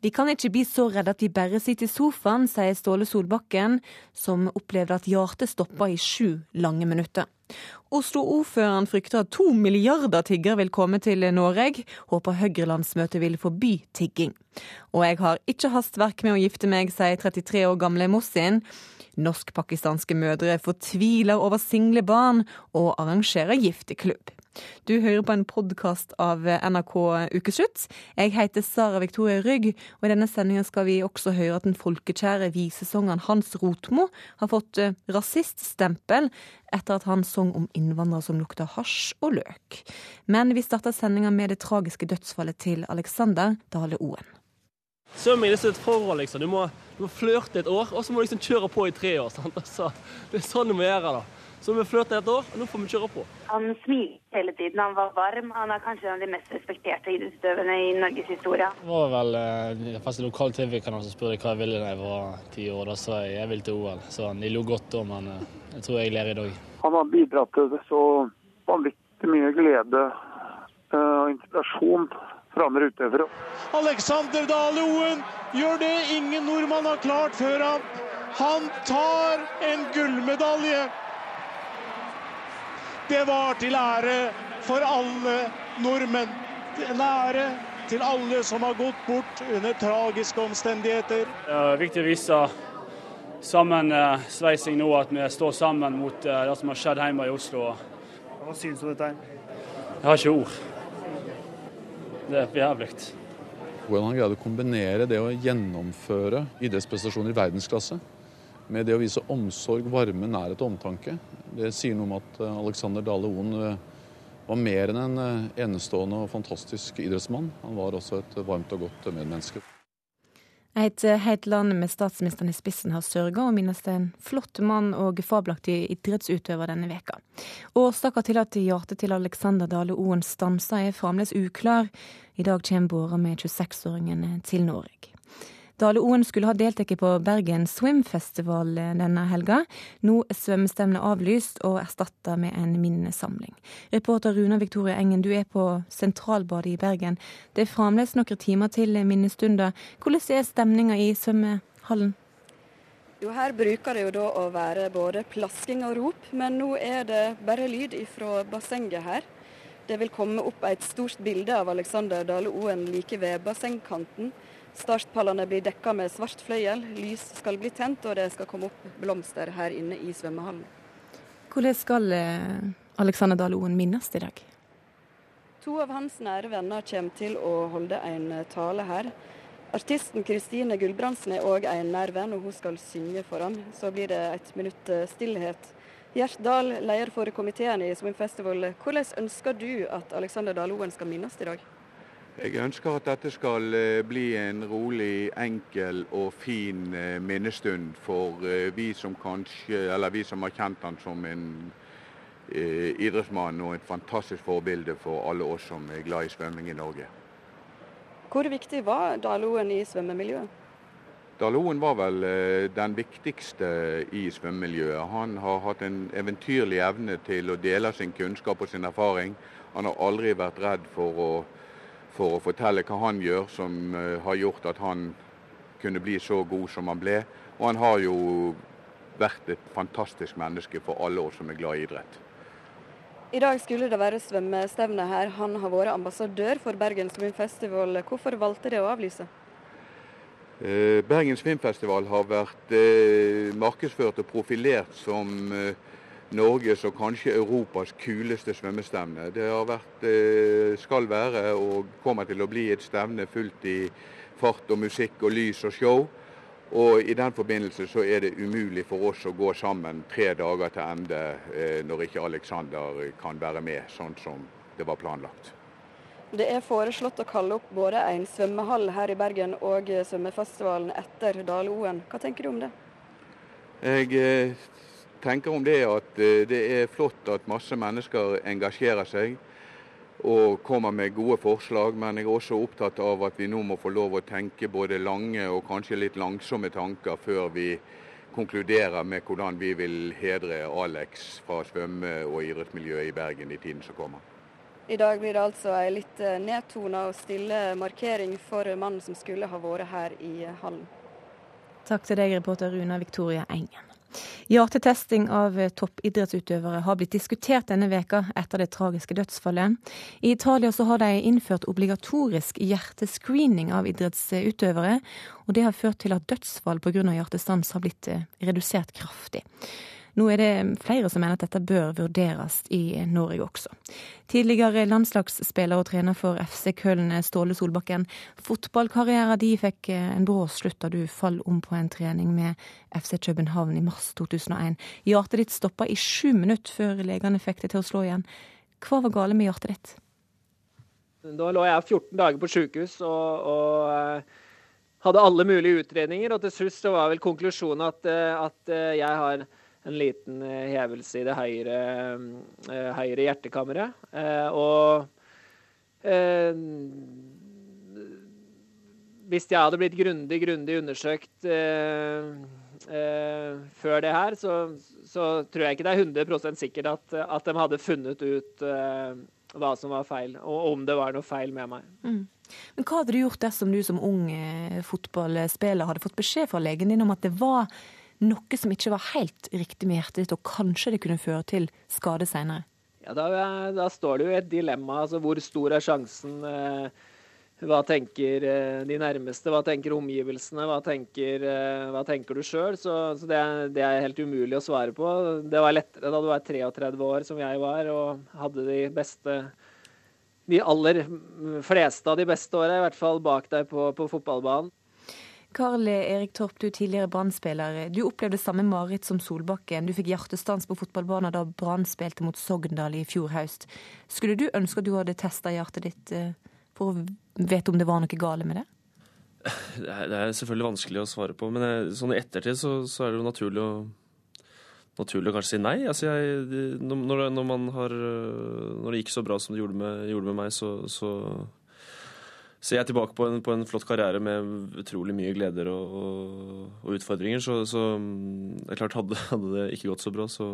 Vi kan ikke bli så redde at vi bare sitter i sofaen, sier Ståle Solbakken, som opplevde at hjertet stoppa i sju lange minutter. Oslo-ordføreren frykter at to milliarder tiggere vil komme til Norge. Håper Høyre-landsmøtet vil forby tigging. Og jeg har ikke hastverk med å gifte meg, sier 33 år gamle Mossin. Norsk-pakistanske mødre fortviler over single barn og arrangerer gifteklubb. Du hører på en podkast av NRK Ukeslutt. Jeg heter Sara Victoria Rygg, og i denne sendinga skal vi også høre at den folkekjære visesangeren Hans Rotmo har fått eh, rasiststempel etter at han sang om innvandrere som lukter hasj og løk. Men vi starter sendinga med det tragiske dødsfallet til Alexander Dale Oen. Svømming er et forhold, liksom. Du må, du må flørte et år, og så må du liksom kjøre på i tre år. Sant? Altså, det er sånn du må gjøre det. Så vi flørter et år, og nå får vi kjøre på. Han smilte hele tiden, han var varm. Han er kanskje en av de mest respekterte idrettsutøverne i Norges historie. Det var vel eh, første lokal TV-kanal som spurte hva jeg ville da jeg var ti år. Da sa jeg jeg vil til OL. Så de lo godt da, men eh, jeg tror jeg ler i dag. Han har bidratt til det så vanvittig mye glede eh, og inspirasjon for andre. Alexander Dale Oen gjør det ingen nordmann har klart før ham. Han tar en gullmedalje. Det var til ære for alle nordmenn. En ære til alle som har gått bort under tragiske omstendigheter. Det er viktig å vise sammensveising nå, at vi står sammen mot eh, det som har skjedd hjemme i Oslo. Hva syns du om dette? Jeg har ikke ord. Det er jævlig. Hvordan han greide å kombinere det å gjennomføre idrettsprestasjoner i verdensklasse med det å vise omsorg, varme, nærhet og omtanke. Det sier noe om at eh, Alexander Dale Oen eh, var mer enn en eh, enestående og fantastisk idrettsmann. Han var også et varmt og godt medmenneske. Et helt land med statsministeren i spissen har sørga og minnes en flott mann og fabelaktig idrettsutøver denne veka. Årsaker til at hjertet til Alexander Dale Oen stansa er fremdeles uklar. I dag kommer båra med 26-åringen til Norge. Dale Oen skulle ha deltatt på Bergen Swim Festival denne helga. Nå er svømmestevnet avlyst og erstatta med en minnesamling. Reporter Runa Victoria Engen, du er på Sentralbadet i Bergen. Det er fremdeles noen timer til minnestunder. Hvordan er stemninga i svømmehallen? Jo, Her bruker det jo da å være både plasking og rop, men nå er det bare lyd fra bassenget her. Det vil komme opp et stort bilde av Alexander Dale Oen like ved bassengkanten. Startpallene blir dekka med svart fløyel, lys skal bli tent, og det skal komme opp blomster her inne i svømmehallen. Hvordan skal eh, Alexander Dahl Oen minnes i dag? To av hans nære venner kommer til å holde en tale her. Artisten Kristine Gulbrandsen er òg en nær venn, og hun skal synge for ham. Så blir det et minutt eh, stillhet. Gjert Dahl, leder for komiteen i Swimfestival. Hvordan ønsker du at Alexander Dahl Oen skal minnes i dag? Jeg ønsker at dette skal eh, bli en rolig, enkel og fin eh, minnestund for eh, vi som kanskje, eller vi som har kjent han som en idrettsmann og et fantastisk forbilde for alle oss som er glad i svømming i Norge. Hvor viktig var Daloen i svømmemiljøet? Daloen var vel den viktigste i svømmemiljøet. Han har hatt en eventyrlig evne til å dele sin kunnskap og sin erfaring. Han har aldri vært redd for å for å fortelle hva han gjør, som eh, har gjort at han kunne bli så god som han ble. Og han har jo vært et fantastisk menneske for alle oss som er glad i idrett. I dag skulle det være svømmestevne her. Han har vært ambassadør for Bergen Svømmefestival. Hvorfor valgte det å avlyse? Bergens Bergen Svømmefestival har vært eh, markedsført og profilert som Norges og kanskje Europas kuleste svømmestevne. Det har vært, eh, skal være og kommer til å bli et stevne fullt i fart og musikk og lys og show. Og I den forbindelse så er det umulig for oss å gå sammen tre dager til ende eh, når ikke Alexander kan være med, sånn som det var planlagt. Det er foreslått å kalle opp både en svømmehall her i Bergen og svømmefestivalen etter Dale-OL. Hva tenker du om det? Jeg eh, tenker om det at eh, det er flott at masse mennesker engasjerer seg og kommer med gode forslag, men jeg er også opptatt av at vi nå må få lov å tenke både lange og kanskje litt langsomme tanker før vi konkluderer med hvordan vi vil hedre Alex fra svømme- og idrettsmiljøet i Bergen i tiden som kommer. I dag blir det altså ei litt nedtona og stille markering for mannen som skulle ha vært her i hallen. Takk til deg, reporter Runa Victoria Engen. Hjertetesting av toppidrettsutøvere har blitt diskutert denne veka etter det tragiske dødsfallet. I Italia så har de innført obligatorisk hjertescreening av idrettsutøvere, og det har ført til at dødsfall pga. hjertestans har blitt redusert kraftig. Nå er det flere som mener at dette bør vurderes i Norge også. Tidligere landslagsspiller og trener for FC Køln, Ståle Solbakken. Fotballkarrieren din fikk en brå slutt da du falt om på en trening med FC København i mars 2001. Hjertet ditt stoppa i sju minutter før legene fikk det til å slå igjen. Hva var gale med hjertet ditt? Da lå jeg 14 dager på sykehus og, og eh, hadde alle mulige utredninger. Og til så var vel konklusjonen at, eh, at jeg har en liten eh, hevelse i det høyre, eh, høyre hjertekammeret. Eh, og hvis jeg hadde blitt grundig, grundig undersøkt før det her, så, så, tror jeg ikke det er 100% sikkert at, at, de hadde funnet ut hva som var feil, og om det var noe feil med meg. Mm. Men Hva hadde du gjort dersom du som ung fotballspiller hadde fått beskjed fra legen din om at det var noe som ikke var helt riktig med hjertet ditt, og kanskje det kunne føre til skade seinere? Ja, da, da, står det jo et dilemma. altså Hvor stor er sjansen? Eh, hva tenker eh, de nærmeste? Hva tenker omgivelsene? Hva tenker, eh, hva tenker du sjøl? Så, så det, det, er helt umulig å svare på. Det var lettere da du var 33 år, som jeg var, og hadde de beste De aller fleste av de beste åra, i hvert fall bak deg på, på fotballbanen. Karl Erik Torp, du er tidligere Brann-spiller. Du opplevde samme mareritt som Solbakken. Du fikk hjertestans på fotballbanen da Brann spilte mot Sogndal i fjor høst. Skulle du ønske at du hadde testa hjertet ditt eh, for å vite om det var noe gale med det? Det er selvfølgelig vanskelig å svare på, men eh, sånn i ettertid så, så er det jo naturlig å naturlig å kanskje si nei. Altså jeg, når, når, har, når, det gikk så bra som det gjorde med, gjorde med meg, så, så ser jeg er tilbake på en, på en, flott karriere med utrolig mye gleder og, og, og utfordringer. Så, så, mm, det er klart, hadde, hadde, det ikke gått så bra, så,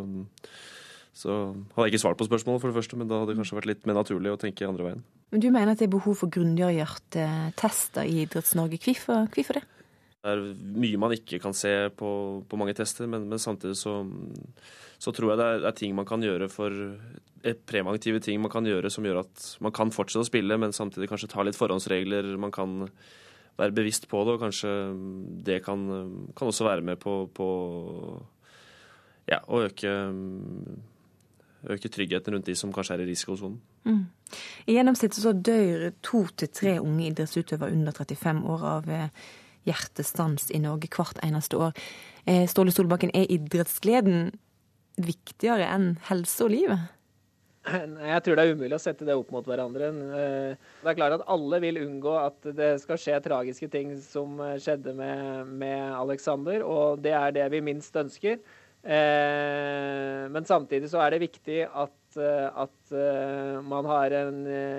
så hadde jeg ikke svart på spørsmålet, for det første. Men da hadde det kanskje vært litt mer naturlig å tenke andre veien. Men Du mener at det er behov for grundigere hjertetester i Idretts-Norge. Hvorfor, hvorfor det? Det er mye man ikke kan se på, på mange tester, men, men samtidig så, så, tror jeg det er, er, ting man kan gjøre for preventive ting man kan gjøre som gjør at man kan fortsette å spille, men samtidig kanskje ta litt forhåndsregler. Man kan være bevisst på det, og kanskje det kan, kan også være med på, på ja, å øke, øke, tryggheten rundt de som kanskje er i risikosonen. Mm. I gjennomsnitt så dør to til tre unge idrettsutøvere under 35 år av eh, hjertestans i Norge hvert eneste år. Eh, Ståle Solbakken, er idrettsgleden viktigere enn helse og livet? Jeg tror det er umulig å sette det opp mot hverandre. Eh, det er klart at alle vil unngå at det skal skje tragiske ting som eh, skjedde med, med Alexander, og det er det vi minst ønsker. Men samtidig så er det viktig at, at man har en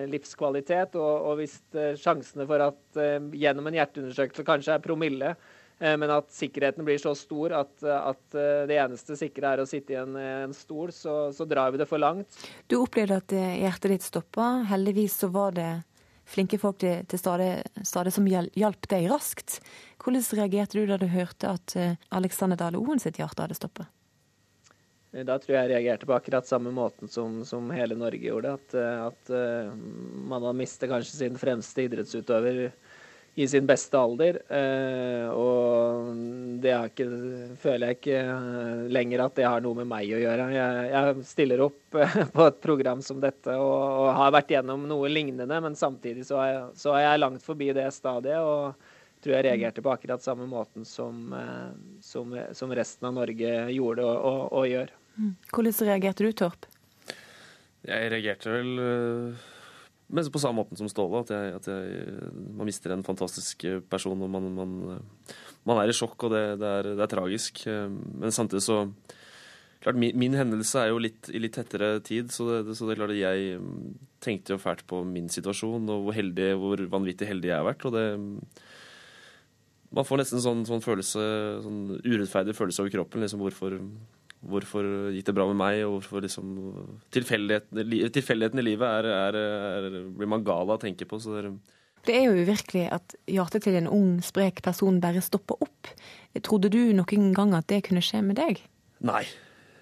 livskvalitet, og, og hvis sjansene for at gjennom en hjerteundersøkelse kanskje er promille, Eh, men at sikkerheten blir så stor at, at eh, det eneste sikre er å sitte i en, en stol, så, så, drar vi det for langt. Du opplevde at eh, hjertet ditt stoppa. Heldigvis så var det flinke folk til, til stede som hjalp deg raskt. Hvordan reagerte du da du hørte at Alexander Dale Oen sitt hjerte hadde stoppa? Da tror jeg jeg reagerte på akkurat samme måten som, som hele Norge gjorde. At, at man har mistet kanskje sin fremste idrettsutøver i sin beste alder. Eh, og det ikke, føler jeg ikke eh, lenger at det har noe med meg å gjøre. Jeg, jeg stiller opp eh, på et program som dette og, og, har vært gjennom noe lignende, men samtidig så er, jeg, så er jeg langt forbi det stadiet. og tror jeg reagerte på akkurat samme måten som, som, som resten av Norge gjorde og, og, og gjør. Mm. Hvordan reagerte du, Torp? Jeg reagerte vel men på samme måten som Ståle, at, jeg, at jeg, man mister en fantastisk person. og Man, man, man er i sjokk, og det, det, er, det, er, tragisk. Men samtidig så klart, min, min hendelse er jo litt, i litt tettere tid, så det, så det er klart at jeg tenkte jo fælt på min situasjon og hvor, heldig, hvor vanvittig heldig jeg har vært. og det man får nesten en sånn, sånn, sånn urettferdig følelse over kroppen. liksom hvorfor, hvorfor gikk det bra med meg, og hvorfor liksom Tilfeldigheten tilfeldigheten i livet er, er, er, blir man gal av å tenke på. så det er det er jo uvirkelig at hjertet til en ung, sprek person bare stopper opp. Trodde du noen gang at det kunne skje med deg? Nei,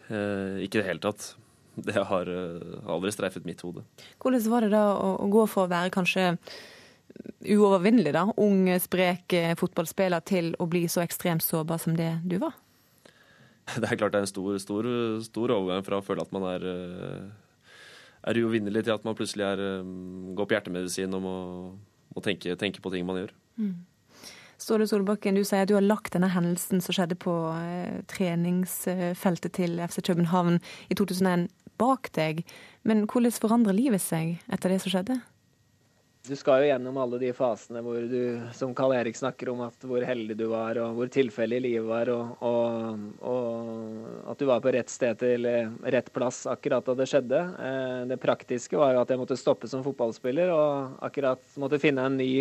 eh, ikke i det hele tatt. Det har eh, aldri streifet mitt hode. Hvordan var det da å, gå for å være kanskje uovervinnelig, da, ung, sprek eh, fotballspiller, til å bli så ekstremt sårbar som det du var? Det er klart det er en stor, stor, stor overgang fra å føle at man er, er uovervinnelig, til at man plutselig er, går på hjertemedisin og må må tenke, tenke, på ting man gjør. Mm. Ståle Solbakken, du sier at du har lagt denne hendelsen som skjedde på eh, treningsfeltet til FC København i 2001 bak deg. Men hvordan forandrer livet seg etter det som skjedde? Du skal jo gjennom alle de fasene hvor du, som Karl Erik snakker om, at hvor heldig du var, og hvor tilfeldig livet var, og, og, og, at du var på rett sted til rett plass akkurat da det skjedde. Eh, det praktiske var jo at jeg måtte stoppe som fotballspiller, og akkurat måtte finne en ny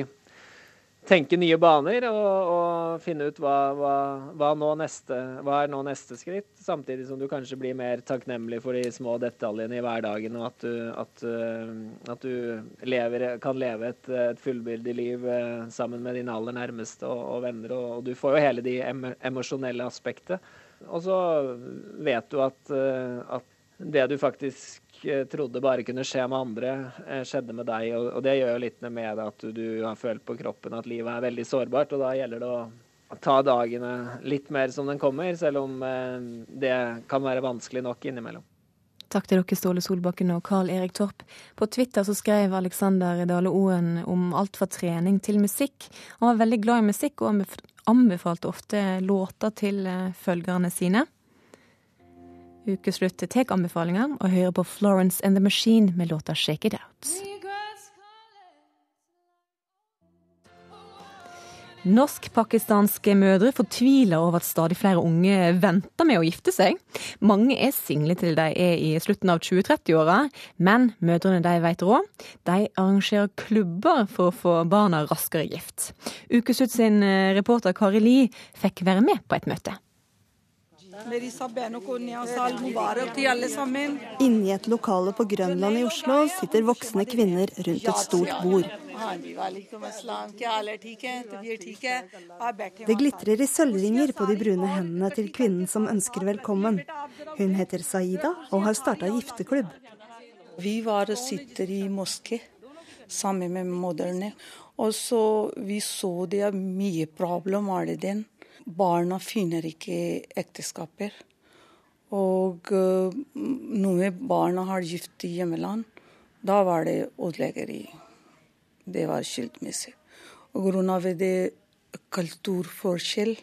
tenke nye baner og, og finne ut hva, hva, hva, neste, hva, er nå neste skritt. Samtidig som du kanskje blir mer takknemlig for de små detaljene i hverdagen, og at du, at, eh, at du lever, kan leve et, et fullbyrdig liv eh, sammen med dine aller nærmeste og, og venner. Og, og, du får jo hele de emosjonelle aspektet. Og så vet du at, eh, at det du faktisk Eh, trodde bare kunne skje med andre, eh, skjedde med deg. Og, det gjør jo litt med at du, du, har følt på kroppen at livet er veldig sårbart. Og da gjelder det å ta dagene litt mer som den kommer, selv om eh, det kan være vanskelig nok innimellom. Takk til dere, Ståle Solbakken og Carl Erik Torp. På Twitter så skrev Alexander Dale Oen om alt fra trening til musikk. Han var veldig glad i musikk og anbefalte ofte låter til følgerne sine. Ukeslutt tar anbefalinger og hører på Florence and the Machine med låta 'Shake It Out'. Norsk-pakistanske mødre fortviler over at stadig flere unge venter med å gifte seg. Mange er single til de er i slutten av 20-30-åra, men mødrene de vet råd. De arrangerer klubber for å få barna raskere gift. Ukeslutt sin eh, reporter Kari Li fikk være med på et møte. Inni et lokale på Grønland i Oslo sitter voksne kvinner rundt et stort bord. Det glitrer i sølvringer på de brune hendene til kvinnen som ønsker velkommen. Hun heter Saida og har starta gifteklubb. Vi var og sitter i moské sammen med moderne. Og så vi så det er mye problem med den. Barna finner ikke ekteskaper. Og uh, noen barna har gift i hjemmeland. Da var det ødeleggeri. Det var skyldmessig. Og grunn av det kulturforskjell,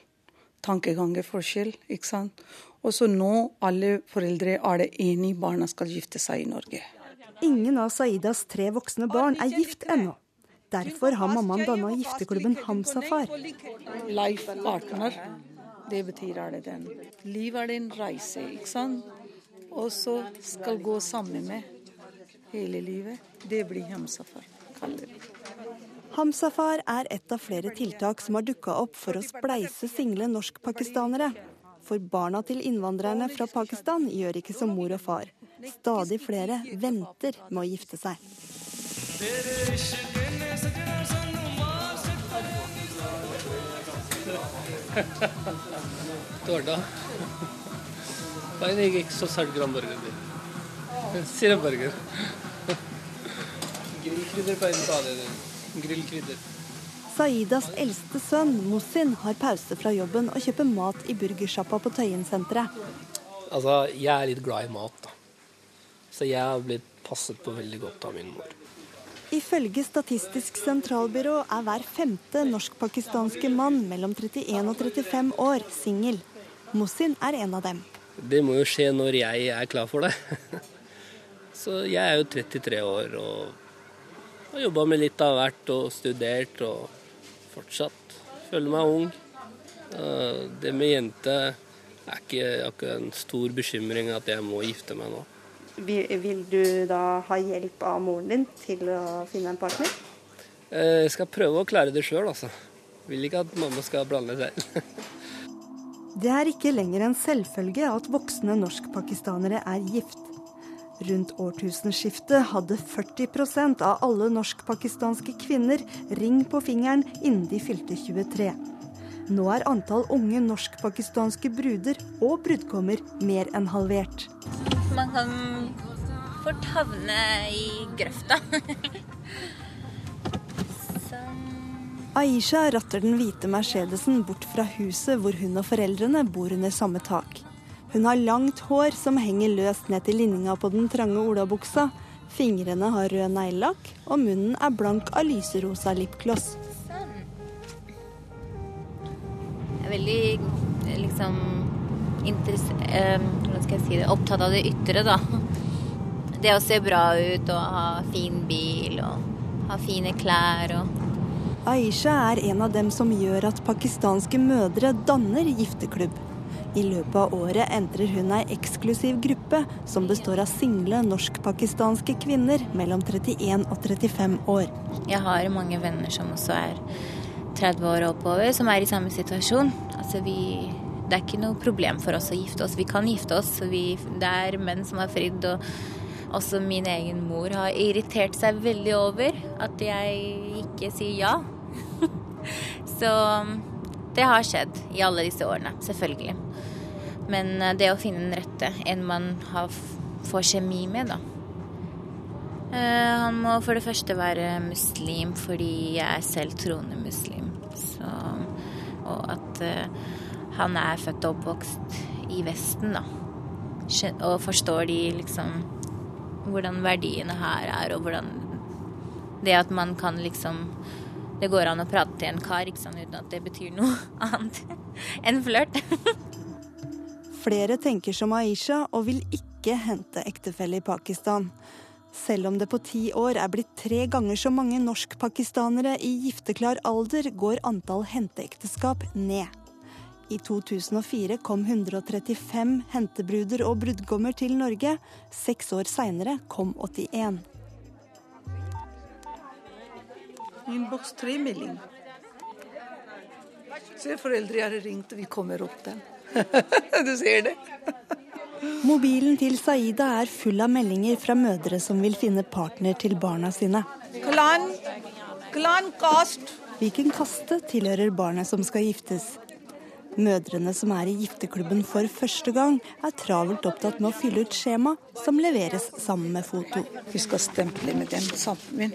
tankegangeforskjell, ikke sant. Og så nå alle foreldre er det enige barna skal gifte seg i Norge. Ingen av Saidas tre voksne barn er gift ennå. Derfor har mammaen danna gifteklubben Hamsafar. Life partner, det betyr er det den. Liv er en reise, ikke sant. Og så skal gå sammen med hele livet. Det blir Hamsafar, kaller vi Hamsafar er et av flere tiltak som har dukka opp for å spleise single norsk-pakistanere. For barna til innvandrerne fra Pakistan gjør ikke som mor og far. Stadig flere venter med å gifte seg. Tårna. er ikke 160 gram burger. Sirup burger. Grillkrydder på en tale. Grillkrydder. Saidas eldste sønn Mosin har pause fra jobben og kjøper mat i burgersjappa på Tøyen senteret Altså, jeg er litt glad i mat, da. Så jeg har blitt passet på veldig godt av min mor. Ifølge Statistisk sentralbyrå er hver femte norsk-pakistanske mann mellom 31 og 35 år singel. Mosin er en av dem. Det må jo skje når jeg er klar for det. Så jeg er jo 33 år og har jobba med litt av hvert og studert og fortsatt føler meg ung. Det med jente er ikke akkurat en stor bekymring at jeg må gifte meg nå. Vil du da ha hjelp av moren din til å finne en partner? Eh, jeg skal prøve å klare det sjøl, altså. Vil ikke at mamma skal blande seg inn. Det er ikke lenger en selvfølge at voksne norskpakistanere er gift. Rundt årtusenskiftet hadde 40% av alle norsk-pakistanske kvinner ring på fingeren innen de fylte 23. Nå er antall unge norsk-pakistanske bruder og brudgommer mer enn halvert. Man kan fort havne i grøfta. Aisha ratter den hvite Mercedesen bort fra huset hvor hun og foreldrene bor under samme tak. Hun har langt hår som henger løst ned til linninga på den trange olabuksa. Fingrene har rød neglelakk, og munnen er blank av lyserosa lipgloss. Er veldig liksom eh, si det Opptatt av det ytre, da. Det å se bra ut og ha fin bil og ha fine klær og Aisha er en av dem som gjør at pakistanske mødre danner gifteklubb. I løpet av året entrer hun ei eksklusiv gruppe som består av single norsk-pakistanske kvinner mellom 31 og 35 år. Jeg har mange venner som også er 30 år og oppover, som er i samme situasjon. Altså vi, det er ikke noe problem for oss å gifte oss. Vi kan gifte oss. Vi, det er menn som har fridd. og også min egen mor har irritert seg veldig over at jeg ikke sier ja. Så det har skjedd i alle disse årene, selvfølgelig. Men eh, det å finne den rette, en man har, får kjemi med, da. Eh, han må for det første være muslim fordi jeg er selv troende muslim. Så, og at uh, han er født og oppvokst i Vesten, da. Og forstår de liksom hvordan verdiene her er, og hvordan det at man kan liksom Det går an å prate til en kar sant, uten at det betyr noe annet enn flørt. Flere tenker som Aisha og vil ikke hente ektefelle i Pakistan. Selv om det på ti år er blitt tre ganger så mange norsk-pakistanere i gifteklar alder, går antall henteekteskap ned. I 2004 kom 135 hentebruder og brudgommer til Norge. Seks år seinere kom 81. Innboks tre-melding. Se, foreldre har ringt, og vi kommer opp den. du ser det. Mobilen til Saida er full av meldinger fra mødre som vil finne partner til barna sine. Klan, klan kast. Hvilken kaste tilhører barnet som skal giftes? Mødrene som er i gifteklubben for første gang, er travelt opptatt med å fylle ut skjema som leveres sammen med foto. Vi skal stemple med den sammen.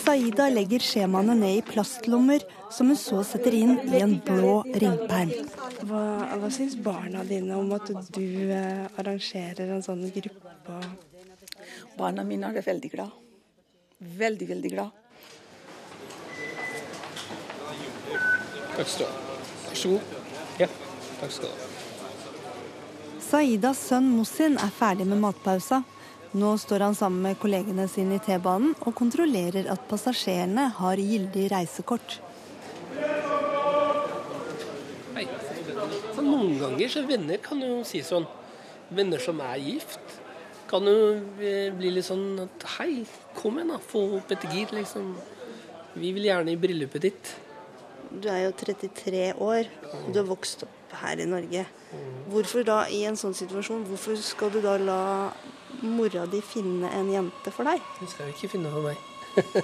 Saida legger skjemaene ned i plastlommer, som hun så setter inn i en blå ringperm. Hva, hva syns barna dine om at du eh, arrangerer en sånn gruppe? Barna mine er veldig glad. Veldig, veldig glad. Du ha. Vær så god. Ja, takk skal du ha. Saidas sønn Mossin er ferdig med matpausa. Nå står han sammen med kollegene sine i T-banen og kontrollerer at passasjerene har gyldig reisekort. Hei. For noen ganger så venner kan jo si sånn. Venner som er gift, kan jo bli litt sånn at hei, kom igjen da, få opp et gir, liksom. Vi vil gjerne i bryllupet ditt. Du er jo 33 år, du har vokst opp her i Norge. Hvorfor da, i en sånn situasjon, hvorfor skal du da la mora di finne en jente for deg? Hun skal jo ikke finne for meg.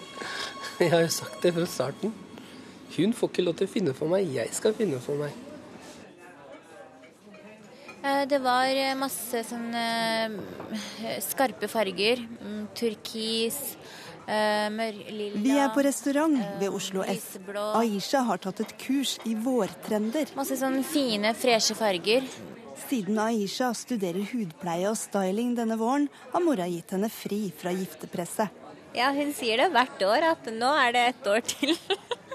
jeg har jo sagt det fra starten. Hun får ikke lov til å finne for meg, jeg skal finne for meg. Eh, Det var masse sånne eh, skarpe farger. Mm, Turkis, eh, Vi er på restaurant ved Oslo S. Aisha har tatt et kurs i vårtrender. Masse sånne fine, freshe farger. Siden Aisha studerer hudpleie og styling denne våren, har mora gitt henne fri fra giftepresset. Ja, hun sier det hvert år, at nå er det et år til.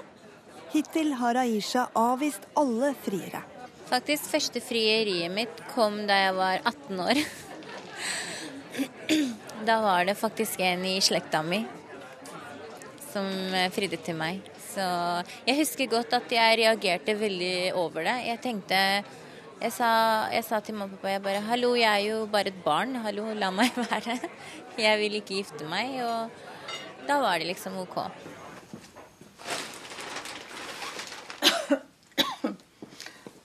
Hittil har Aisha avvist alle friere. Faktisk, første frieriet mitt kom da jeg var 18 år. Da var det faktisk en i slekta mi som eh, fridde til meg. Så jeg husker godt at jeg reagerte veldig over det. Jeg tenkte Jeg sa, jeg sa til mamma og pappa jeg bare Hallo, jeg er jo bare et barn. Hallo, la meg være. Jeg vil ikke gifte meg. Og da var det liksom OK.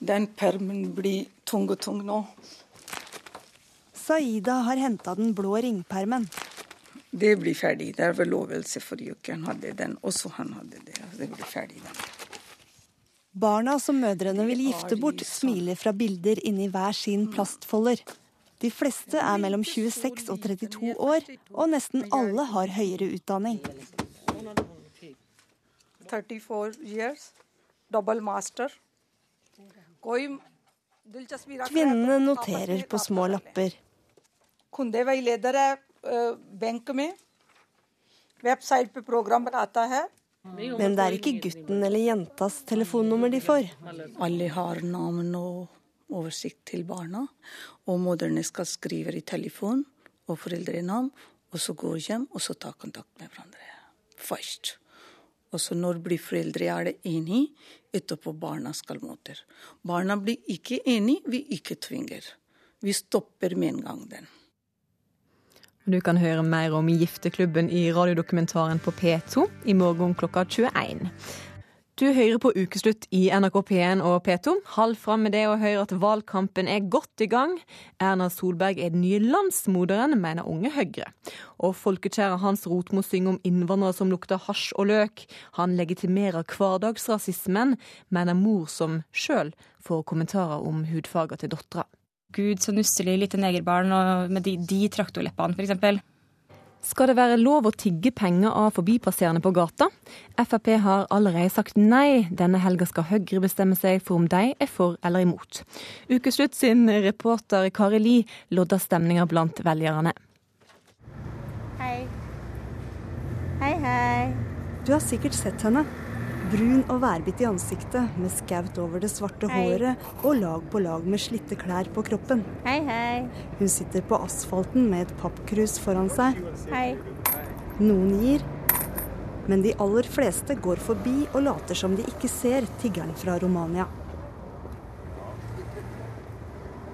Den permen blir tung og tung nå. Saida har henta den blå ringpermen. Det blir ferdig. Det er forlovelse forrige uke. Han hadde den, også han hadde det. Det blir ferdig. Den. Barna som mødrene vil gifte bort, smiler fra bilder inni hver sin plastfolder. De fleste er mellom 26 og 32 år, og nesten alle har høyere utdanning. 34 years, double master. Kvinnene noterer på små lapper. Men det er ikke gutten eller jentas telefonnummer de får. Alle har navn og oversikt til barna, og mødrene skal skrive i telefon og foreldrenavn, og så gå hjem og så ta kontakt med hverandre først. Og så når blir foreldre er det enige, etterpå barna skal møte. Barna blir ikke enige, vi ikke tvinger. Vi stopper med en gang den. Du kan høre mer om Gifteklubben i radiodokumentaren på P2 i morgen klokka 21. Du hører på Ukeslutt i NRK P1 og P2. Hold fram med det og hør at valgkampen er godt i gang. Erna Solberg er den nye landsmoderen, mener Unge Høyre. Og folkekjære Hans Rotmo synger om innvandrere som lukter hasj og løk. Han legitimerer hverdagsrasismen, mener mor som sjøl får kommentarer om hudfarga til dattera. Gud, så nusselig lite negerbarn og med de, de traktorleppene, f.eks. Skal det være lov å tigge penger av forbipasserende på gata? Frp har allerede sagt nei. Denne helga skal Høyre bestemme seg for om de er for eller imot. Ukeslutt sin reporter Kari Li lodder stemninga blant velgerne. Hei. Hei, hei. Du har sikkert sett henne. Brun og værbitt i ansiktet, med skaut over det svarte Hei. håret og lag på lag med slitte klær på kroppen. Hei, hei. Hun sitter på asfalten med et pappkrus foran seg. Hei. Noen gir, men de aller fleste går forbi og later som de ikke ser tiggeren fra Romania.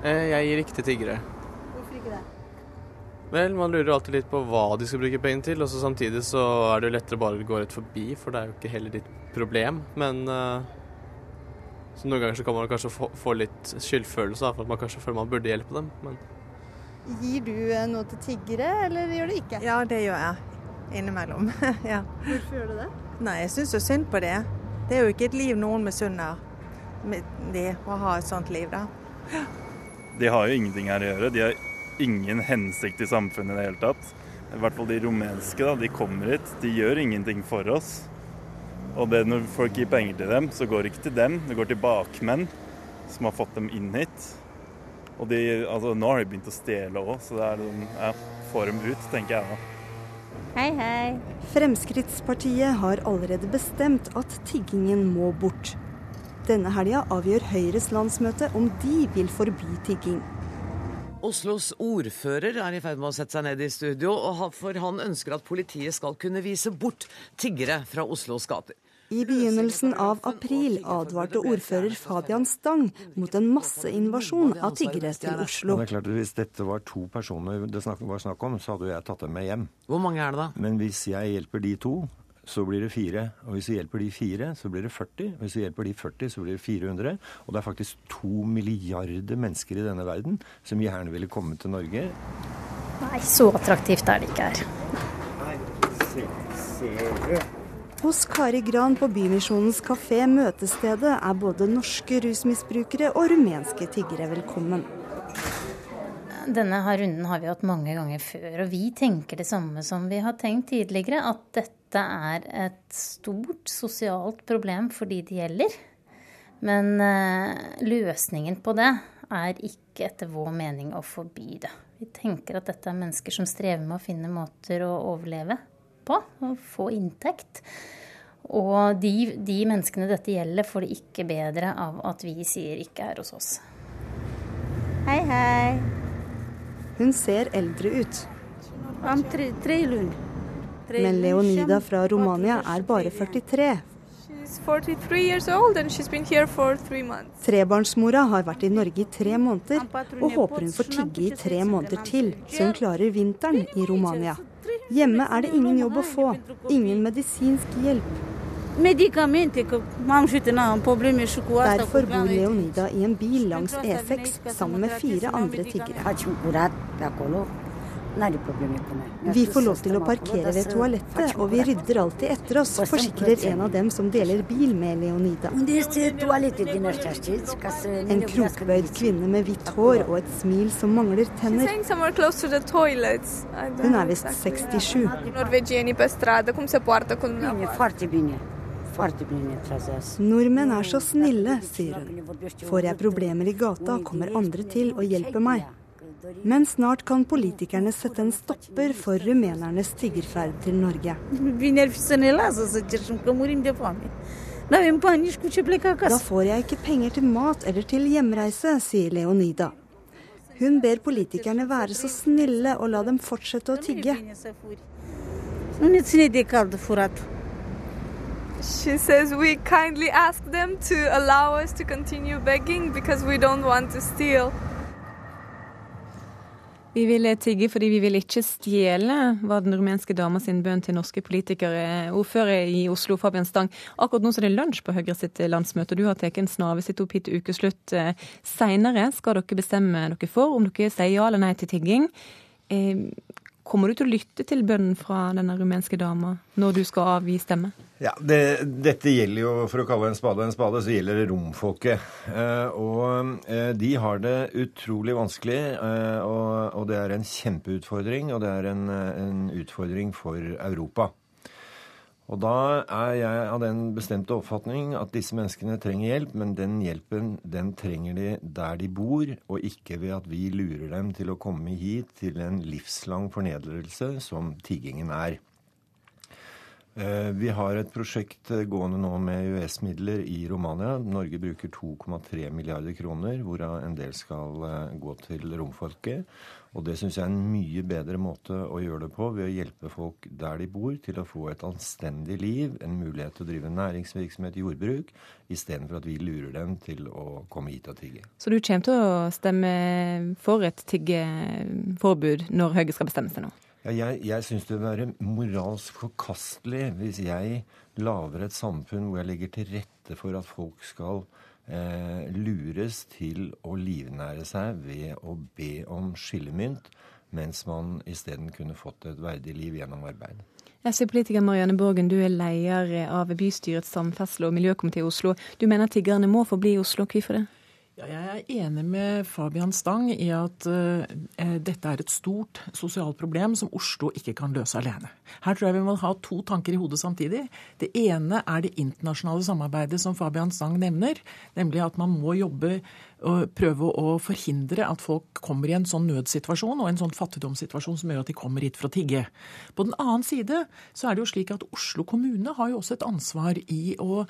Eh, Jeg gir ikke til tiggere. Hvorfor ikke det? Vel, man lurer alltid litt på hva de skal bruke penger til, og så samtidig så er det jo lettere bare å gå rett forbi, for det er jo ikke heller ditt problem. Men eh, så noen ganger så kan man kanskje få, få litt skyldfølelse, da, for at man kanskje føler man burde hjelpe dem. Men Gir du eh, noe til tiggere, eller gjør du ikke? Ja, det gjør jeg. Innimellom. ja. Hvorfor gjør du det? Nei, jeg syns jo synd på det. Det er jo ikke et liv noen misunner med det å ha et sånt liv, da. De har jo ingenting her å gjøre. De har ingen hensikt i samfunnet i det hele tatt. I hvert fall de rumenske. da, De kommer hit. De gjør ingenting for oss. Og det når folk gir penger til dem, så går det ikke til dem. Det går til bakmenn som har fått dem inn hit. Og de, altså, nå har de begynt å stjele òg, så det er sånn, ja, får dem ut, tenker jeg da. Hei, hei. Fremskrittspartiet har allerede bestemt at tiggingen må bort. Denne helga avgjør Høyres landsmøte om de vil forby tigging. Oslos ordfører er i ferd med å sette seg ned i studio, og for han ønsker at politiet skal kunne vise bort tiggere fra Oslos gater. I begynnelsen av april advarte ordfører Fabian Stang mot en masseinvasjon av tiggere til Oslo. Det er klart at Hvis dette var to personer det var snakk om, så hadde jo jeg tatt dem med hjem. Hvor mange er det da? Men hvis jeg hjelper de to, så blir det fire. Og hvis vi hjelper de fire, så blir det 40. Og Hvis vi hjelper de 40, så blir det 400. Og det er faktisk to milliarder mennesker i denne verden som gjerne ville komme til Norge. Nei, så attraktivt er det ikke her. Hos Kari Gran på Bymisjonens kafé Møtestedet er både norske rusmisbrukere og rumenske tiggere velkommen. Denne her runden har vi hatt mange ganger før, og vi tenker det samme som vi har tenkt tidligere, at dette er et stort sosialt problem for de det gjelder. Men eh, løsningen på det er ikke etter vår mening å forby det. Vi tenker at dette er mennesker som strever med å finne måter å overleve på, og få inntekt. Og de, de menneskene dette gjelder, får det ikke bedre av at vi sier ikke er hos oss. Hei, hei. Hun ser eldre ut, Om tre, tre lund. Men Leonida fra Romania er bare 43. 43 years old and she's been here for three months. Trebarnsmora har vært i Norge i tre måneder, og håper hun får tigge i tre måneder til, så hun klarer vinteren i Romania. Hjemme er det ingen jobb å få, ingen medisinsk hjelp. Derfor bor Leonida i en bil langs E6 sammen med fire andre tiggere. Vi får lov til å parkere ved toalettet, og vi rydder alltid etter oss, forsikrer en av dem som deler bil med Leonida. En krokbøyd kvinne med hvitt hår og et smil som mangler tenner. Saying somewhere close to the toilets. I don't Hun er visst 67. Norvegieni pe stradă, cum se poartă cu Nordmenn er så snille, sier hun. Får jeg problemer i gata, kommer andre til og hjelper meg. Men snart kan politikerne sette en stopper for rumenernes tiggerferd til Norge. Da får jeg ikke penger til mat eller til hjemreise, sier Leonida. Hun ber politikerne være så snille og la dem fortsette å tigge. She says we kindly ask them to allow us to continue begging because we don't want to steal. Vi vil tigge fordi vi vil ikke stjele, var den rumenske dama sin bønn til norske politikere. Ordfører i Oslo, Fabian Stang. Akkurat nå så er det lunsj på Høyre sitt landsmøte, og du har tatt en snave sitt opp hit til ukeslutt. Seinere skal dere bestemme dere for om dere sier ja eller nei til tigging. Eh, Kommer du til å lytte til bønnen fra denne rumenske dama når du skal avgi stemme? Ja, det, Dette gjelder jo, for å kalle en spade en spade, så gjelder det romfolket. Eh, og eh, de har det utrolig vanskelig. Eh, og, og, det er en kjempeutfordring, og det er en, en utfordring for Europa. Og da er jeg av den bestemte oppfatning at disse menneskene trenger hjelp, men den hjelpen den trenger de der de bor, og ikke ved at vi lurer dem til å komme hit til en livslang fornedrelse som tiggingen er. Vi har et prosjekt gående nå med EØS-midler i Romania. Norge bruker 2,3 milliarder kroner, hvorav en del skal gå til romfolket. Og det syns jeg er en mye bedre måte å gjøre det på, ved å hjelpe folk der de bor, til å få et anstendig liv, en mulighet til å drive næringsvirksomhet, jordbruk, istedenfor at vi lurer dem til å komme hit og tigge. Så du kommer til å stemme for et tiggeforbud når Høyre skal bestemme seg nå? Ja, jeg jeg syns det vil være moralsk forkastelig hvis jeg lager et samfunn hvor jeg legger til rette for at folk skal eh, lures til å livnære seg ved å be om skillemynt, mens man isteden kunne fått et verdig liv gjennom arbeid. SV-politiker Marianne Borgen, du er leder av bystyrets samferdsel- og miljøkomité i Oslo. Du mener tiggerne må forbli i Oslo. Hvorfor det? Ja, jeg er enig med Fabian Stang i at uh, dette er et stort sosialt problem som Oslo ikke kan løse alene. Her tror jeg vi må ha to tanker i hodet samtidig. Det ene er det internasjonale samarbeidet som Fabian Stang nevner. Nemlig at man må jobbe og prøve å forhindre at folk kommer i en sånn nødsituasjon og en sånn fattigdomssituasjon som gjør at de kommer hit for å tigge. På den annen side så er det jo slik at Oslo kommune har jo også et ansvar i å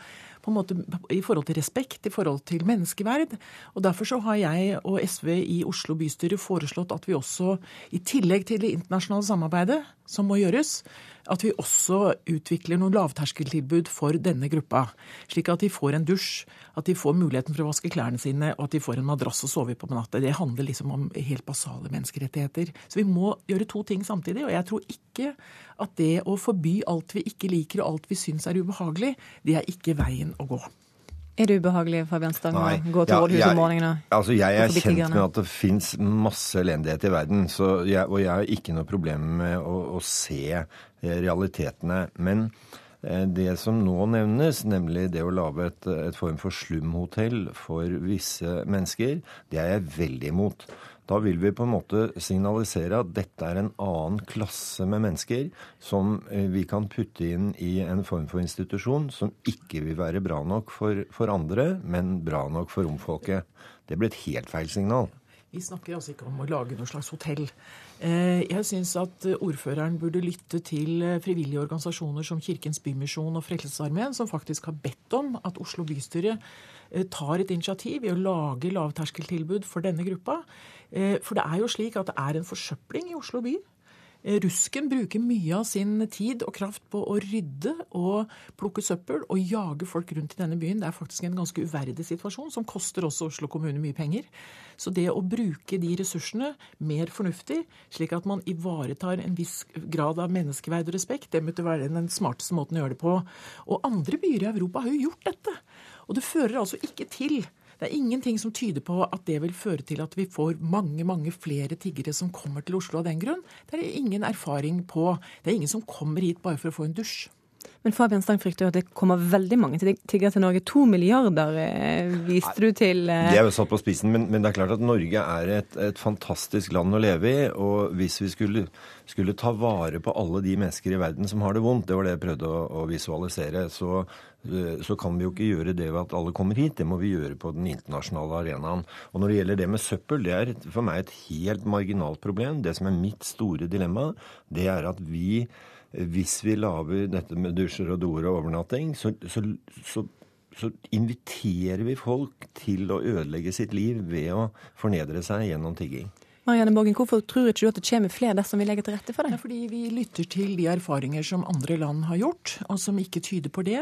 på en måte i forhold til respekt, i forhold til menneskeverd. Og Derfor så har jeg og SV i Oslo bystyre foreslått at vi også, i tillegg til det internasjonale samarbeidet som må gjøres, at vi også utvikler noen lavterskeltilbud for denne gruppa. Slik at de får en dusj, at de får muligheten for å vaske klærne sine, og at de får en madrass å sove på på natta. Det handler liksom om helt basale menneskerettigheter. Så vi må gjøre to ting samtidig. Og jeg tror ikke at det å forby alt vi ikke liker og alt vi syns er ubehagelig, det er ikke veien å gå. Er det ubehagelig Fabian Stang, å gå til rådhuset om morgenen? Altså, jeg er kjent med at det fins masse elendighet i verden, jeg, og jeg har ikke noe problem med å, å se realitetene. Men det som nå nevnes, nemlig det å lage et, et form for slumhotell for visse mennesker, det er jeg veldig imot. Da vil vi på en måte signalisere at dette er en annen klasse med mennesker som vi kan putte inn i en form for institusjon som ikke vil være bra nok for, for andre, men bra nok for romfolket. Det blir et helt feil signal. Vi snakker altså ikke om å lage noe slags hotell. Jeg syns at ordføreren burde lytte til frivillige organisasjoner som Kirkens Bymisjon og Frelsesarmeen, som faktisk har bedt om at Oslo bystyre tar et initiativ i å lage lavterskeltilbud for denne gruppa. For det er jo slik at det er en forsøpling i Oslo by. Rusken bruker mye av sin tid og kraft på å rydde og plukke søppel og jage folk rundt i denne byen. Det er faktisk en ganske uverdig situasjon, som koster også Oslo kommune mye penger. Så det å bruke de ressursene mer fornuftig, slik at man ivaretar en viss grad av menneskeverd og respekt, det måtte være den smarteste måten å gjøre det på. Og andre byer i Europa har jo gjort dette. Og det fører altså ikke til det er ingenting som tyder på at det vil føre til at vi får mange mange flere tiggere som kommer til Oslo av den grunn. Det er ingen erfaring på. Det er ingen som kommer hit bare for å få en dusj. Men Fabian Stang frykter jo at det kommer veldig mange tiggere til Norge. To milliarder eh, viste du til. Eh. Det er jo satt på spissen, men, men, det er klart at Norge er et, et fantastisk land å leve i. Og hvis vi skulle, skulle, ta vare på alle de mennesker i verden som har det vondt, det var det jeg prøvde å, å visualisere, så, eh, så kan vi jo ikke gjøre det ved at alle kommer hit. Det må vi gjøre på den internasjonale arenaen. Og når det gjelder det med søppel, det er for meg et helt marginalt problem. Det som er mitt store dilemma, det er at vi hvis vi lager dette med dusjer og doer og overnatting, så, så, så, så, inviterer vi folk til å ødelegge sitt liv ved å fornedre seg gjennom tigging. Marianne Borgen, Hvorfor tror ikke du at det kommer flere dersom vi legger til rette for det? Ja, fordi vi lytter til de erfaringer som andre land har gjort, og som ikke tyder på det.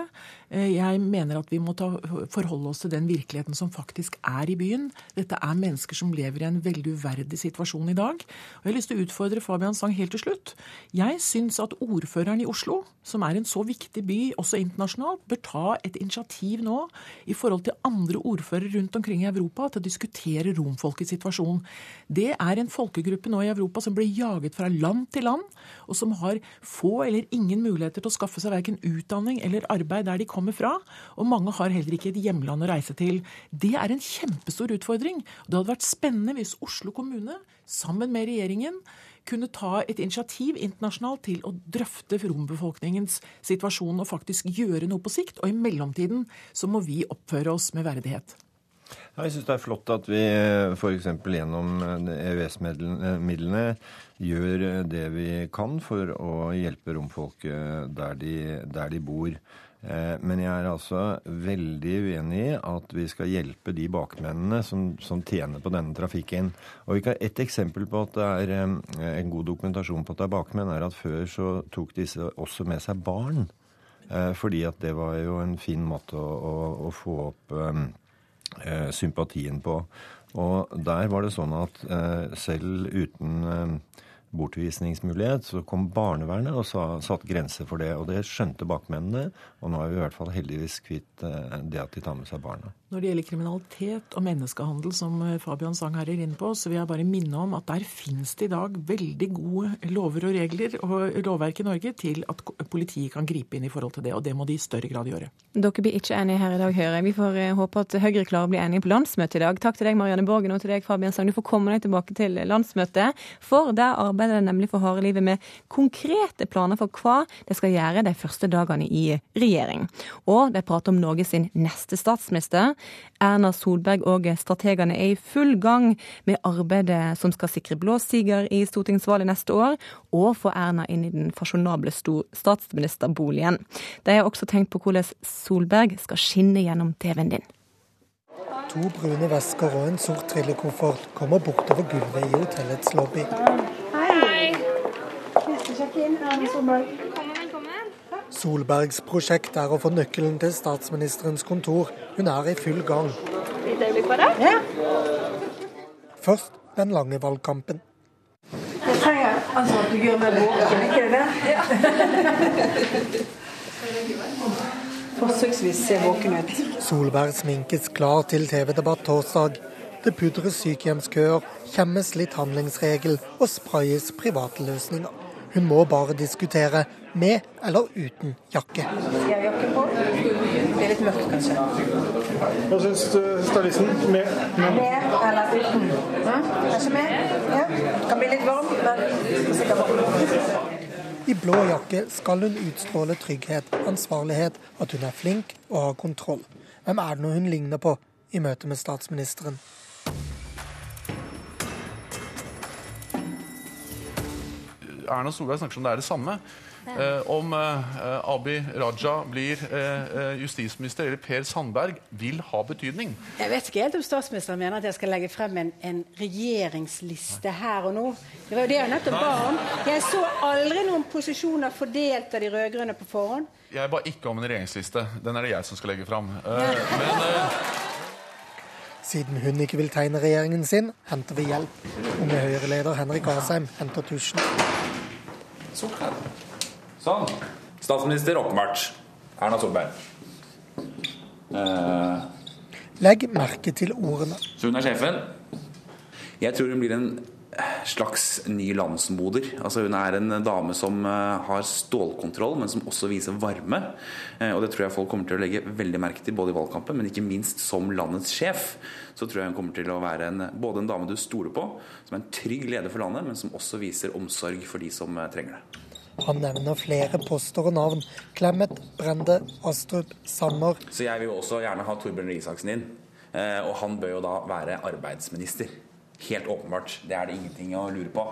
Eh, jeg mener at vi må ta, forholde oss til den virkeligheten som faktisk er i byen. Dette er mennesker som lever i en veldig uverdig situasjon i dag. Og Jeg har lyst til å utfordre Fabian Stang helt til slutt. Jeg syns at ordføreren i Oslo, som er en så viktig by også internasjonalt, bør ta et initiativ nå i forhold til andre ordførere rundt omkring i Europa til å diskutere romfolkets situasjon. Det er en folkegruppe nå i Europa som blir jaget fra land til land, og som har få eller ingen muligheter til å skaffe seg verken utdanning eller arbeid der de kommer fra. Og mange har heller ikke et hjemland å reise til. Det er en kjempestor utfordring. Det hadde vært spennende hvis Oslo kommune, sammen med regjeringen, kunne ta et initiativ internasjonalt til å drøfte rombefolkningens situasjon og faktisk gjøre noe på sikt. Og i mellomtiden så må vi oppføre oss med verdighet. Jeg syns det er flott at vi f.eks. gjennom EØS-midlene gjør det vi kan for å hjelpe romfolket der de, der de bor. Eh, men jeg er altså veldig uenig i at vi skal hjelpe de bakmennene som, som tjener på denne trafikken. Og Et eksempel på at det er eh, en god dokumentasjon på at det er bakmenn, er at før så tok disse også med seg barn. Eh, fordi at det var jo en fin måte å, å, å få opp eh, sympatien på. Og der var det sånn at eh, selv uten eh, bortvisningsmulighet, så kom barnevernet og sa, satte grenser for det. Og det skjønte bakmennene, og nå er vi i hvert fall heldigvis kvitt eh, det at de tar med seg barna. Når det gjelder kriminalitet og menneskehandel, som eh, Fabian Sang her er inne på, så vil jeg bare minne om at der finnes det i dag veldig gode lover og regler og lovverk i Norge til at politiet kan gripe inn i forhold til det, og det må de i større grad gjøre. Dere blir ikke enige her i dag, hører jeg. Vi får eh, håpe at Høyre klarer å bli enige på landsmøtet i dag. Takk til deg, Marianne Borgen, og til deg, Fabian Sang. Du får komme deg tilbake til landsmøtet, for der arbeider arbeider det nemlig for harde livet med konkrete planer for hva de skal gjøre de første dagene i regjering. Og de prater om Norge sin neste statsminister. Erna Solberg og strategene er i full gang med arbeidet som skal sikre blå siger i stortingsvalget neste år, og få Erna inn i den fasjonable statsministerboligen. De har også tenkt på hvordan Solberg skal skinne gjennom TV-en din. To brune vesker og en sort trillekoffert kommer bortover gulvet i hotellets lobby. Solbergs prosjekt er å få nøkkelen til statsministerens kontor. Hun er i full gang. Først den lange valgkampen. Jeg trenger altså at du gjør meg våken, ikke det? Forsøksvis se våken ut. Solberg sminkes klar til TV-debatt torsdag. Det pudres sykehjemskøer, kjemmes litt handlingsregel og sprayes private løsninger. Hun må bare diskutere med eller uten jakke. Jeg jakke på? Det er litt mørkt, kanskje. Hva syns stylisten? Med, med? med eller uten? Kanskje med? Ja. Kan bli litt varm, men sikkert I blå jakke skal hun utstråle trygghet, ansvarlighet, at hun er flink og har kontroll. Hvem er det noe hun ligner på i møte med statsministeren? Erna Solberg snakker som det er det samme. Eh, om eh, Abi Raja blir eh, justisminister eller Per Sandberg, vil ha betydning. Jeg vet ikke helt om statsministeren mener at jeg skal legge frem en, en regjeringsliste her og nå. Det var jo det jeg nettopp ba om. Jeg så aldri noen posisjoner fordelt av de rød-grønne på forhånd. Jeg ba ikke om en regjeringsliste. Den er det jeg som skal legge fram. Men Siden hun ikke vil tegne regjeringen sin, henter vi hjelp. Unge Høyre-leder Henrik Asheim henter tusjen. Sånn. Statsminister åpenbart. Erna Solberg. Eh, Legg merke til ordene. så hun er sjefen. Jeg tror hun blir en slags ny landsmoder. Altså Hun er en dame som eh, har stålkontroll, men som også viser varme. Eh, og Det tror jeg folk kommer til å legge veldig merke til både i valgkampen, men ikke minst som landets sjef. Så tror jeg hun kommer til å være en, både en dame du stoler på, som er en trygg leder for landet, men som også viser omsorg for de som eh, trenger det. Han nevner flere poster og navn. Clemet, Brende, Astrup, Sanner. Så jeg vil jo også gjerne ha Torbjørn Røe Isaksen inn. Og han bør jo da være arbeidsminister. Helt åpenbart. Det er det ingenting å lure på.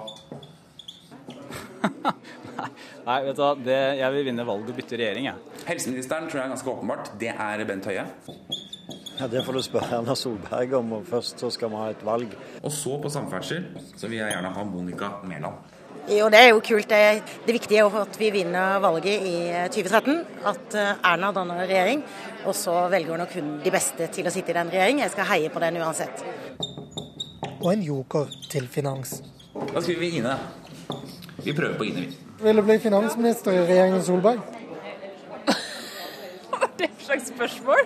Nei, vet du hva, det, jeg vil vinne valget og bytte regjering, jeg. Helseministeren tror jeg er ganske åpenbart. Det er Bent Høie. Ja, Det får du spørre Erna Solberg om, og først så skal vi ha et valg. Og så på samferdsel så vil jeg gjerne ha Monica Mæland. Jo, det er jo kult. Det, det viktige er jo at vi vinner valget i 2013. At eh, Erna danner regjering. Og så velger hun nok hun de beste til å sitte i den regjeringen. Jeg skal heie på den uansett. Og en joker til finans. Da skriver vi Ine. Vi prøver på Ine, vi. Vil du bli finansminister i regjeringen Solberg? Det et slags spørsmål?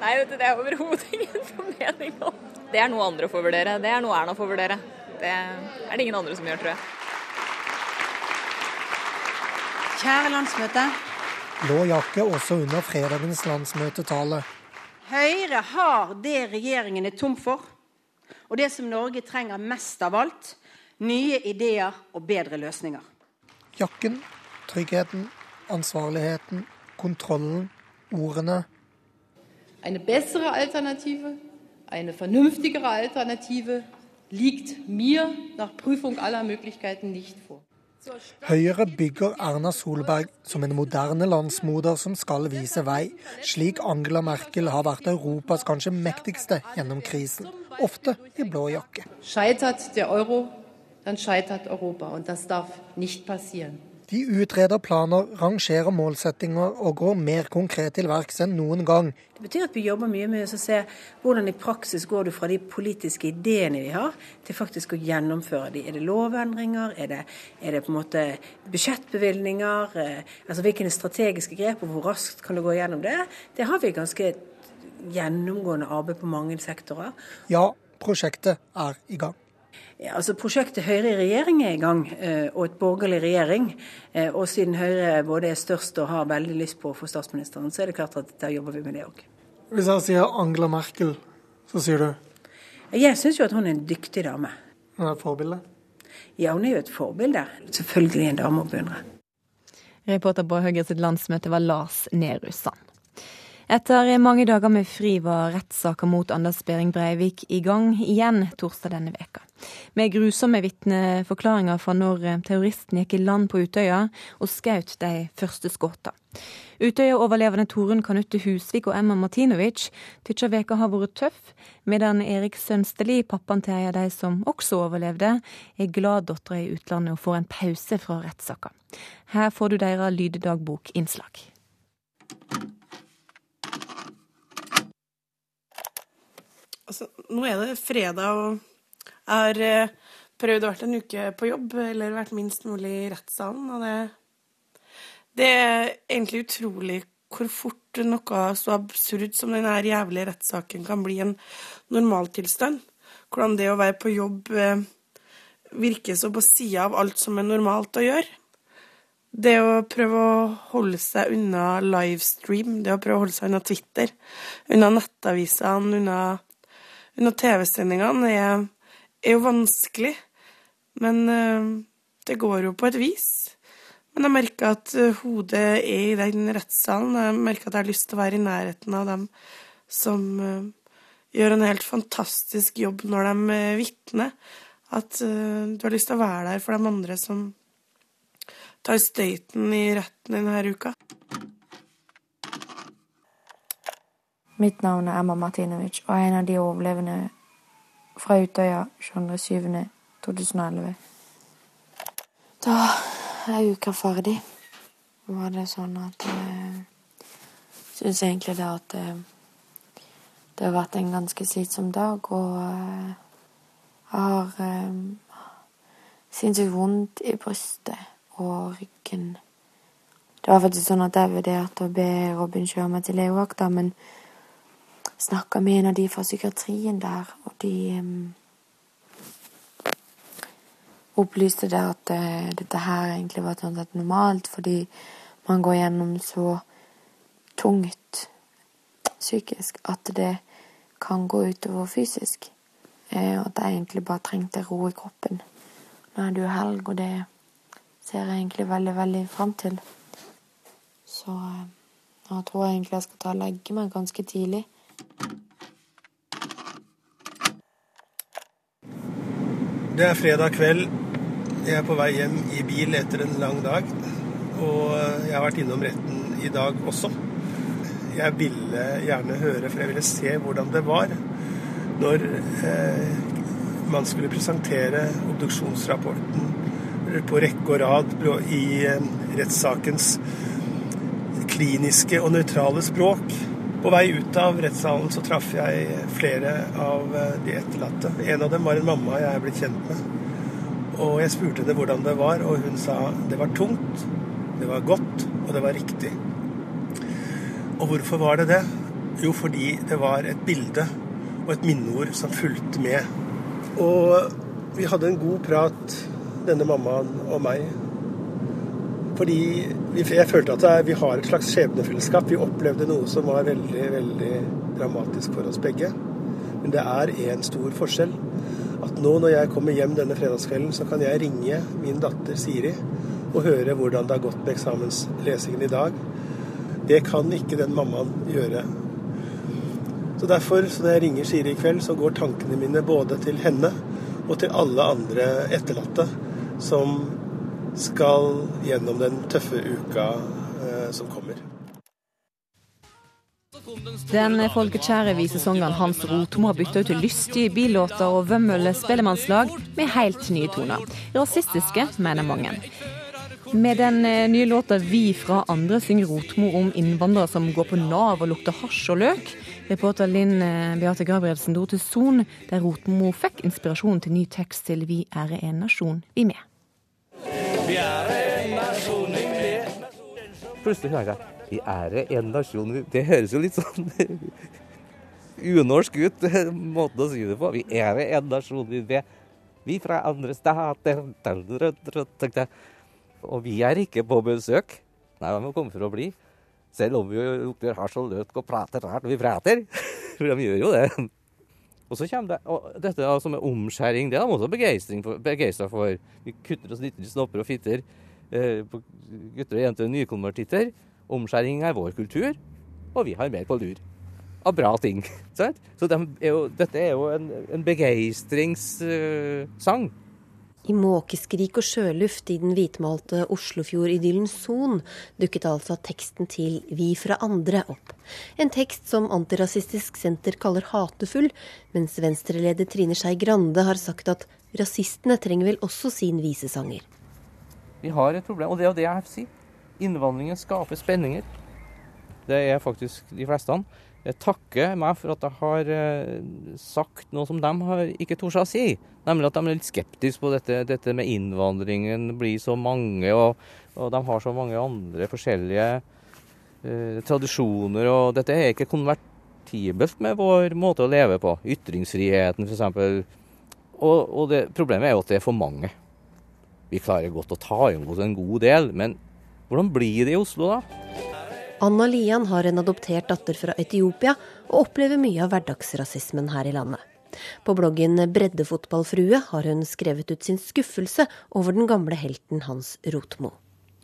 Nei, vet du, det er overhodet ingen formening om. Det er noe andre får vurdere. Det er noe Erna får vurdere. Det er det ingen andre som gjør, tror jeg. Kjære landsmøte. Lå jakke også under fredagens landsmøtetale. Høyre har det regjeringen er tom for, og det som Norge trenger mest av alt nye ideer og bedre løsninger. Jakken, tryggheten, ansvarligheten, kontrollen, ordene. En bedre alternativ, en fornuftigere alternativ, liegt mir nach Prüfung aller Möglichkeiten nicht vor. Høyre bygger Erna Solberg som en moderne landsmoder som skal vise vei, slik Angela Merkel har vært Europas kanskje mektigste gjennom krisen, ofte i blå jakke. Scheitert der Euro, dann scheitert Europa. og det darf nicht passieren. De utreder planer, rangerer målsettinger og går mer konkret til verks enn noen gang. Det betyr at vi jobber mye med å se hvordan i praksis går du fra de politiske ideene vi har, til faktisk å gjennomføre de. Er det lovendringer? Er det, er det på en måte budsjettbevilgninger? Eh, altså Hvilke strategiske grep, og hvor raskt kan du gå gjennom det? Det har vi ganske gjennomgående arbeid på mange sektorer. Ja, prosjektet er i gang. Ja, altså Prosjektet Høyre i regjering er i gang, eh, og et borgerlig regjering. Eh, Og siden Høyre både er størst og har veldig lyst på å få statsministeren, så er det klart at der jobber vi med det òg. Hvis jeg sier Angela Merkel, så sier du? Jeg syns jo at hun er en dyktig dame. Hun er et forbilde? Ja, hun er jo et forbilde. Selvfølgelig en dame å beundre. Reporter på Høyre sitt landsmøte var Lars Nehru Sand. Etter mange dager med fri var rettssaker mot Anders Behring Breivik i gang igjen torsdag denne veka. Med grusomme vitneforklaringer fra når terroristen gikk i land på Utøya og skjøt de første skuddene. Utøya-overlevende Torunn Kanutte Husvik og Emma Martinovic tykker veka har vært tøff, medan Erik Sønsteli, pappaen til en av de som også overlevde, er glad dattera i utlandet og får en pause fra rettssaka. Her får du deres lyddagbokinnslag. Altså, nå er det fredag, og jeg har eh, prøvd å vært en uke på jobb, eller vært minst mulig i rettssalen, og det Det er egentlig utrolig hvor fort noe så absurd som denne jævlige rettssaken kan bli en normaltilstand. Hvordan det å være på jobb eh, virker så på sida av alt som er normalt å gjøre. Det å prøve å holde seg unna livestream, det å prøve å holde seg unna Twitter, unna nettavisene, unna unna TV-sendingene er, er, jo vanskelig. Men uh, det går jo på et vis. Men jeg merker at uh, hodet er i den rettssalen. Jeg merker at jeg har lyst til å være i nærheten av dem som uh, gjør en helt fantastisk jobb når de vitner. At du har lyst til å være der for de andre som tar støyten i retten denne uka. Mitt navn er Emma Martinovic og jeg er en av de overlevende fra Utøya 22.07.2011. Da er uka ferdig. Var det sånn at jeg syns egentlig det at det, det, har vært en ganske slitsom dag, og jeg har um, sinnssykt vondt i brystet og ryggen. Det var faktisk sånn at jeg vurderte å be Robin kjøre meg til legevakta, men snakka med en av de fra psykiatrien der, de opplyste det at uh, dette her egentlig var sånn sett normalt, fordi man går gjennom så tungt psykisk at det kan gå utover fysisk. Uh, og at jeg egentlig bare trengte ro i kroppen. Nå er det jo helg, og det ser jeg egentlig veldig, veldig fram til. Så uh, nå tror jeg egentlig jeg skal ta og legge meg ganske tidlig. Det er fredag kveld. Jeg er på vei hjem i bil etter en lang dag. Og jeg har vært innom retten i dag også. Jeg ville gjerne høre, for jeg ville se hvordan det var når eh, man skulle presentere obduksjonsrapporten på rekke og rad i eh, rettssakens kliniske og nøytrale språk. På vei ut av rettssalen så traff jeg flere av eh, de etterlatte. En av dem var en mamma jeg er blitt kjent med. Og jeg spurte henne hvordan det var, og hun sa det var tungt, det var godt, og det var riktig. Og hvorfor var det det? Jo, fordi det var et bilde og et minneord som fulgte med. Og vi hadde en god prat, denne mammaen og meg. Fordi jeg følte at vi har et slags skjebnefellesskap. Vi opplevde noe som var veldig, veldig dramatisk for oss begge. Men det er én stor forskjell. At nå når jeg kommer hjem denne fredagskvelden, så kan jeg ringe min datter Siri og høre hvordan det har gått med eksamenslesingen i dag. Det kan ikke den mammaen gjøre. Så derfor, så når jeg ringer Siri i kveld, så går tankene mine både til henne og til alle andre etterlatte som skal gjennom den tøffe uka eh, som kommer. Den folkekjære visesangeren Hans Rotmo har bytta ut lystige billåter og vømmøle spellemannslag med helt nye toner. Rasistiske, mener mange. Med den eh, nye låta 'Vi fra andre' synger Rotmo om innvandrere som går på Nav og lukter hasj og løk. Reporter Linn eh, Beate Gabrielsen dro til Son, der Rotmo fikk inspirasjon til ny tekst til 'Vi er en nasjon, vi med'. Vi er en nasjon, vi det. Plutselig hører jeg vi er en nasjon Det høres jo litt sånn unorsk ut, måten å si det på. Vi er en nasjon, vi vet. Vi fra andre stater Og vi er ikke på besøk. Nei, vi kommer for å bli. Selv om vi lukter hasj og og prater rart. Vi prater. For de gjør jo det. Og så kommer det, og dette som er omskjæring, det er de også begeistra for. Vi kutter oss litt i snopper og fitter eh, på gutter og jenter nykonvertitter. Omskjæring er vår kultur, og vi har mer på lur av bra ting. Sant? Så de er jo, dette er jo en, en begeistringssang. Uh, I måkeskrik og sjøluft i den hvitmalte Oslofjord-idyllen Son dukket altså teksten til Vi fra andre opp. En tekst som Antirasistisk Senter kaller hatefull, mens venstreleder Trine Skei Grande har sagt at rasistene trenger vel også sin visesanger. Vi har et problem, og det er det jeg sier. Innvandringen skaper spenninger. Det er faktisk de fleste. Jeg takker meg for at jeg har eh, sagt noe som de har ikke tort å si. Nemlig at de er litt skeptiske på dette, dette med innvandringen blir så mange, og, og, de har så mange andre forskjellige eh, tradisjoner. Og dette er ikke konvertibelt med vår måte å leve på. Ytringsfriheten f.eks. Og, og det, problemet er jo at det er for mange. Vi klarer godt å ta imot en god del, men hvordan blir det i Oslo, da? Anna Lian har en adoptert datter fra Etiopia, og opplever mye av hverdagsrasismen her i landet. På bloggen Breddefotballfrue har hun skrevet ut sin skuffelse over den gamle helten Hans Rotmo.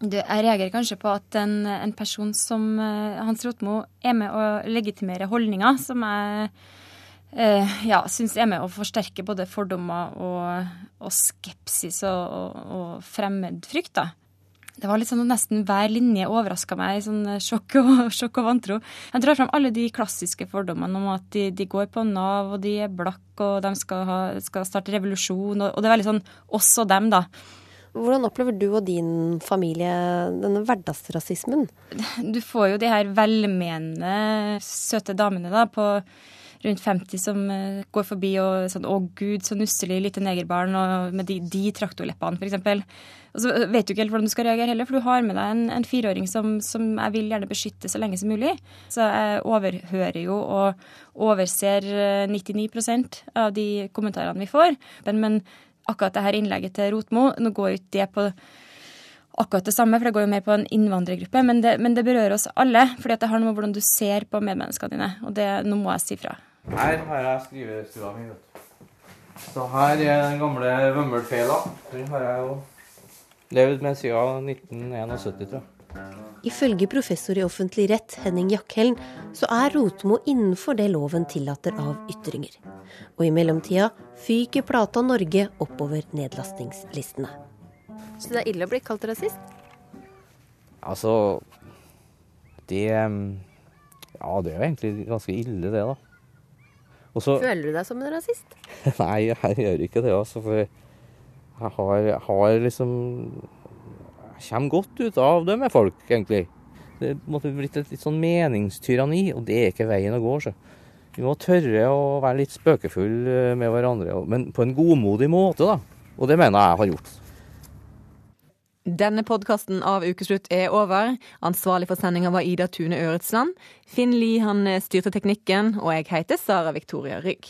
Jeg reagerer kanskje på at en, en person som uh, Hans Rotmo er med å legitimere holdninger som jeg eh, ja, syns er med å forsterke både fordommer og, og skepsis og, og, og fremmedfrykt. Det var litt sånn at nesten hver linje overraska meg i sånn sjokk og, sjokk og vantro. Jeg drar fram alle de klassiske fordommene om at de, de går på Nav, og de er blakk, og de skal, ha, skal starte revolusjon, og, og, det er veldig sånn oss og dem, da. Hvordan opplever du og din familie denne hverdagsrasismen? Du får jo de her velmenende, søte damene da, på rundt 50 som uh, går forbi og sånn 'Å, gud, så nusselig lite negerbarn', og med de, de traktorleppene, f.eks. Og så vet du ikke helt hvordan du skal reagere heller, for du har med deg en, en fireåring som, som, jeg vil gjerne beskytte så lenge som mulig. Så jeg overhører jo og overser 99% av de kommentarene vi får. Men, men akkurat det her innlegget til Rotmo, nå går jo ikke det på akkurat det samme, for det går jo mer på en innvandrergruppe, men det, men det berører oss alle. fordi det har noe med hvordan du ser på medmenneskene dine, og det, nå må jeg si fra. Her har jeg skrivestua mi. Så her er den gamle vømmelfela. Den har jeg jo levd med siden 1971, tror jeg. Ifølge professor i offentlig rett Henning Jakhellen så er Rotmo innenfor det loven tillater av ytringer. Og i mellomtida fyker plata Norge oppover nedlastingslistene. Så det er ille å bli kalt rasist? Altså Det Ja, det er jo egentlig ganske ille, det, da. Også, Føler du deg som en rasist? Nei, jeg gjør ikke det, altså. For jeg har, jeg har liksom Jeg kommer godt ut av det med folk, egentlig. Det måtte blitt et litt sånn meningstyranni, og det er ikke veien å gå. Så. Vi må tørre å være litt spøkefulle med hverandre, men på en godmodig måte, da. Og det mener jeg har gjort. Denne podkasten av Ukeslutt er over. Ansvarlig for sendinga var Ida Tune Øretsland. Finn Lie han styrte teknikken, og jeg heter Sara Victoria Rygg.